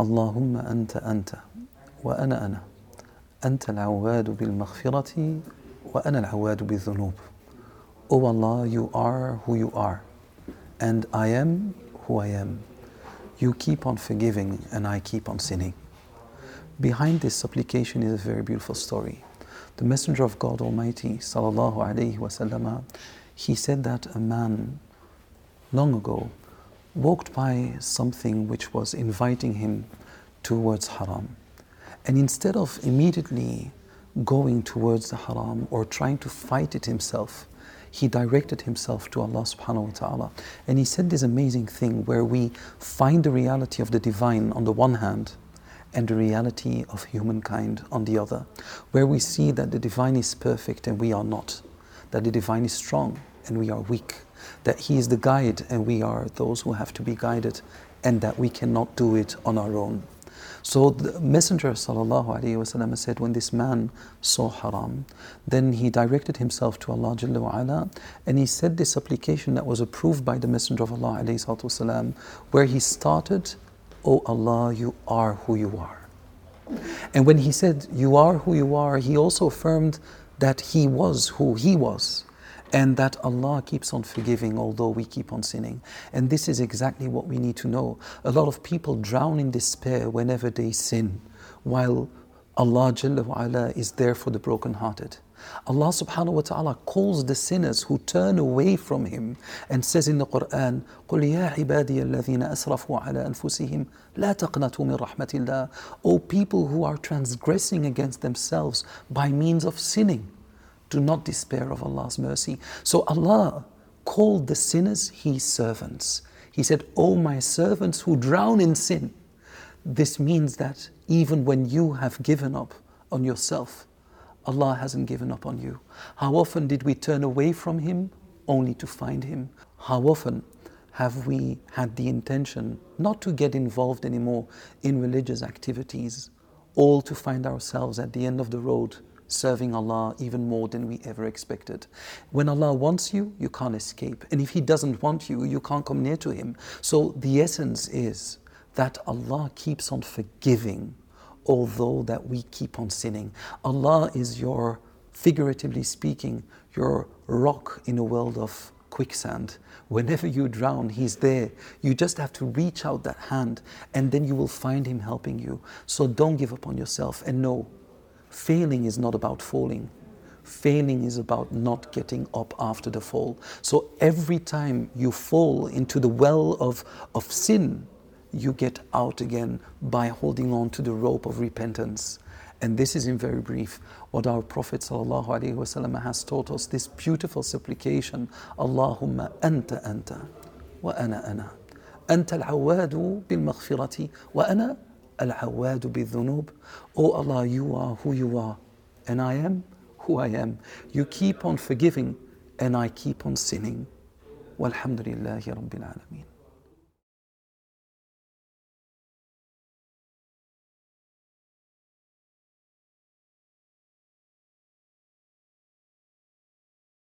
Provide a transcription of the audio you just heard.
اللهم أنت أنت وأنا أنا أنت العواد بالمغفرة وأنا العواد بالذنوب O Allah, you are who you are, and I am who I am. You keep on forgiving, and I keep on sinning. Behind this supplication is a very beautiful story. The Messenger of God Almighty, sallallahu alaihi wasallam, he said that a man long ago walked by something which was inviting him towards haram. And instead of immediately going towards the haram or trying to fight it himself, he directed himself to Allah subhanahu wa ta'ala. And he said this amazing thing where we find the reality of the divine on the one hand and the reality of humankind on the other, where we see that the divine is perfect and we are not, that the divine is strong and we are weak, that he is the guide and we are those who have to be guided, and that we cannot do it on our own. So the Messenger وسلم, said, when this man saw haram, then he directed himself to Allah Jalla wa ala, and he said this supplication that was approved by the Messenger of Allah وسلم, where he started, O Allah, you are who you are. And when he said, You are who you are, he also affirmed that he was who he was and that Allah keeps on forgiving although we keep on sinning. And this is exactly what we need to know. A lot of people drown in despair whenever they sin, while Allah Jalla wa is there for the brokenhearted. Allah subhanahu wa ta'ala calls the sinners who turn away from Him and says in the Quran, قُلْ يَا عِبَادِيَ الَّذِينَ أَسْرَفُوا عَلَى أَنفُسِهِمْ لَا تَقْنَطُوا مِنْ رَحْمَةِ اللَّهِ O people who are transgressing against themselves by means of sinning, do not despair of Allah's mercy. So Allah called the sinners His servants. He said, O my servants who drown in sin. This means that even when you have given up on yourself, Allah hasn't given up on you. How often did we turn away from Him only to find Him? How often have we had the intention not to get involved anymore in religious activities, all to find ourselves at the end of the road serving Allah even more than we ever expected. When Allah wants you, you can't escape. And if He doesn't want you, you can't come near to Him. So the essence is that Allah keeps on forgiving, although that we keep on sinning. Allah is your, figuratively speaking, your rock in a world of quicksand. Whenever you drown, He's there. You just have to reach out that hand and then you will find Him helping you. So don't give up on yourself and know Failing is not about falling. Failing is about not getting up after the fall. So every time you fall into the well of, of sin, you get out again by holding on to the rope of repentance. And this is in very brief what our Prophet ﷺ has taught us this beautiful supplication Allahumma anta anta wa ana ana. أنت العواد بالمغفرة وأنا Al-Awadu bi-dhunub. Oh Allah, you are who you are, and I am who I am. You keep on forgiving, and I keep on sinning. Walhamdulillahi Rabbil Alameen.